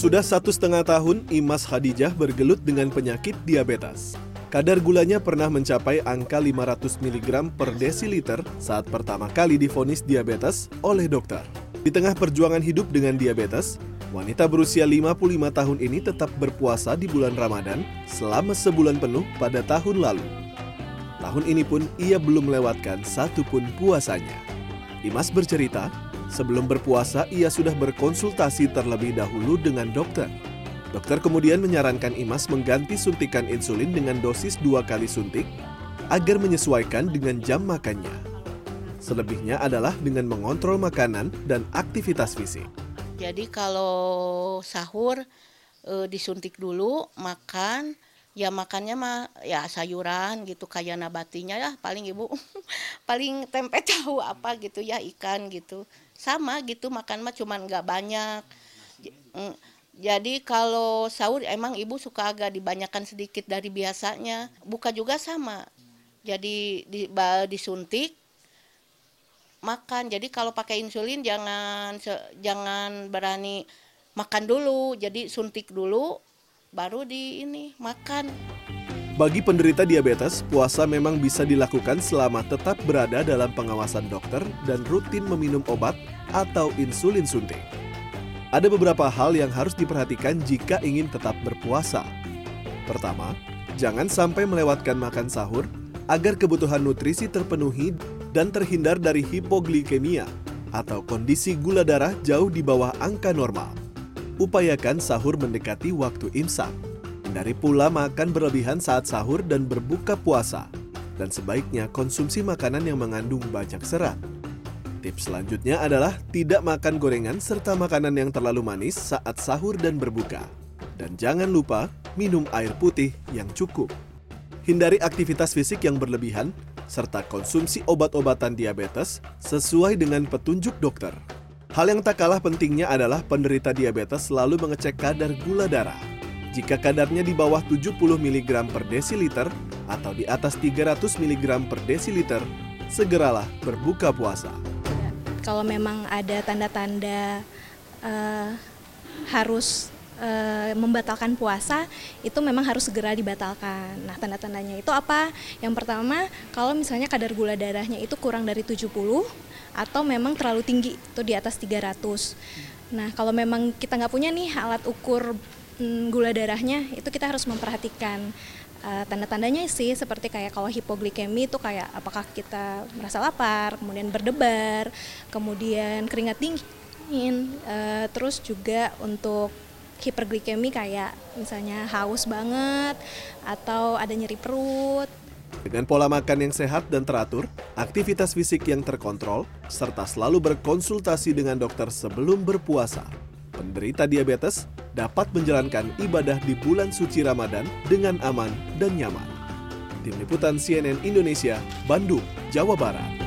Sudah satu setengah tahun, Imas Khadijah bergelut dengan penyakit diabetes. Kadar gulanya pernah mencapai angka 500 mg per desiliter saat pertama kali difonis diabetes oleh dokter. Di tengah perjuangan hidup dengan diabetes, wanita berusia 55 tahun ini tetap berpuasa di bulan Ramadan selama sebulan penuh pada tahun lalu. Tahun ini pun ia belum melewatkan satu pun puasanya. Imas bercerita, sebelum berpuasa ia sudah berkonsultasi terlebih dahulu dengan dokter. Dokter kemudian menyarankan Imas mengganti suntikan insulin dengan dosis dua kali suntik agar menyesuaikan dengan jam makannya. Selebihnya adalah dengan mengontrol makanan dan aktivitas fisik. Jadi kalau sahur e, disuntik dulu, makan, ya makannya mah ya sayuran gitu kayak nabatinya ya paling ibu paling tempe tahu apa gitu ya ikan gitu sama gitu makan mah cuman nggak banyak mm, jadi kalau sahur emang ibu suka agak dibanyakan sedikit dari biasanya. Buka juga sama. Jadi di, disuntik makan. Jadi kalau pakai insulin jangan jangan berani makan dulu. Jadi suntik dulu baru di ini makan. Bagi penderita diabetes, puasa memang bisa dilakukan selama tetap berada dalam pengawasan dokter dan rutin meminum obat atau insulin suntik. Ada beberapa hal yang harus diperhatikan jika ingin tetap berpuasa. Pertama, jangan sampai melewatkan makan sahur agar kebutuhan nutrisi terpenuhi dan terhindar dari hipoglikemia atau kondisi gula darah jauh di bawah angka normal. Upayakan sahur mendekati waktu imsak. Hindari pula makan berlebihan saat sahur dan berbuka puasa. Dan sebaiknya konsumsi makanan yang mengandung banyak serat Tips selanjutnya adalah tidak makan gorengan serta makanan yang terlalu manis saat sahur dan berbuka. Dan jangan lupa minum air putih yang cukup. Hindari aktivitas fisik yang berlebihan serta konsumsi obat-obatan diabetes sesuai dengan petunjuk dokter. Hal yang tak kalah pentingnya adalah penderita diabetes selalu mengecek kadar gula darah. Jika kadarnya di bawah 70 mg per desiliter atau di atas 300 mg per desiliter, segeralah berbuka puasa kalau memang ada tanda-tanda uh, harus uh, membatalkan puasa itu memang harus segera dibatalkan. Nah, tanda-tandanya itu apa? Yang pertama, kalau misalnya kadar gula darahnya itu kurang dari 70 atau memang terlalu tinggi, itu di atas 300. Nah, kalau memang kita nggak punya nih alat ukur mm, gula darahnya, itu kita harus memperhatikan uh, tanda-tandanya sih seperti kayak kalau hipoglikemi itu kayak apakah kita merasa lapar, kemudian berdebar, kemudian keringat dingin, uh, terus juga untuk hiperglikemi kayak misalnya haus banget atau ada nyeri perut. Dengan pola makan yang sehat dan teratur, aktivitas fisik yang terkontrol, serta selalu berkonsultasi dengan dokter sebelum berpuasa, penderita diabetes dapat menjalankan ibadah di bulan suci Ramadan dengan aman dan nyaman. Tim Liputan CNN Indonesia, Bandung, Jawa Barat.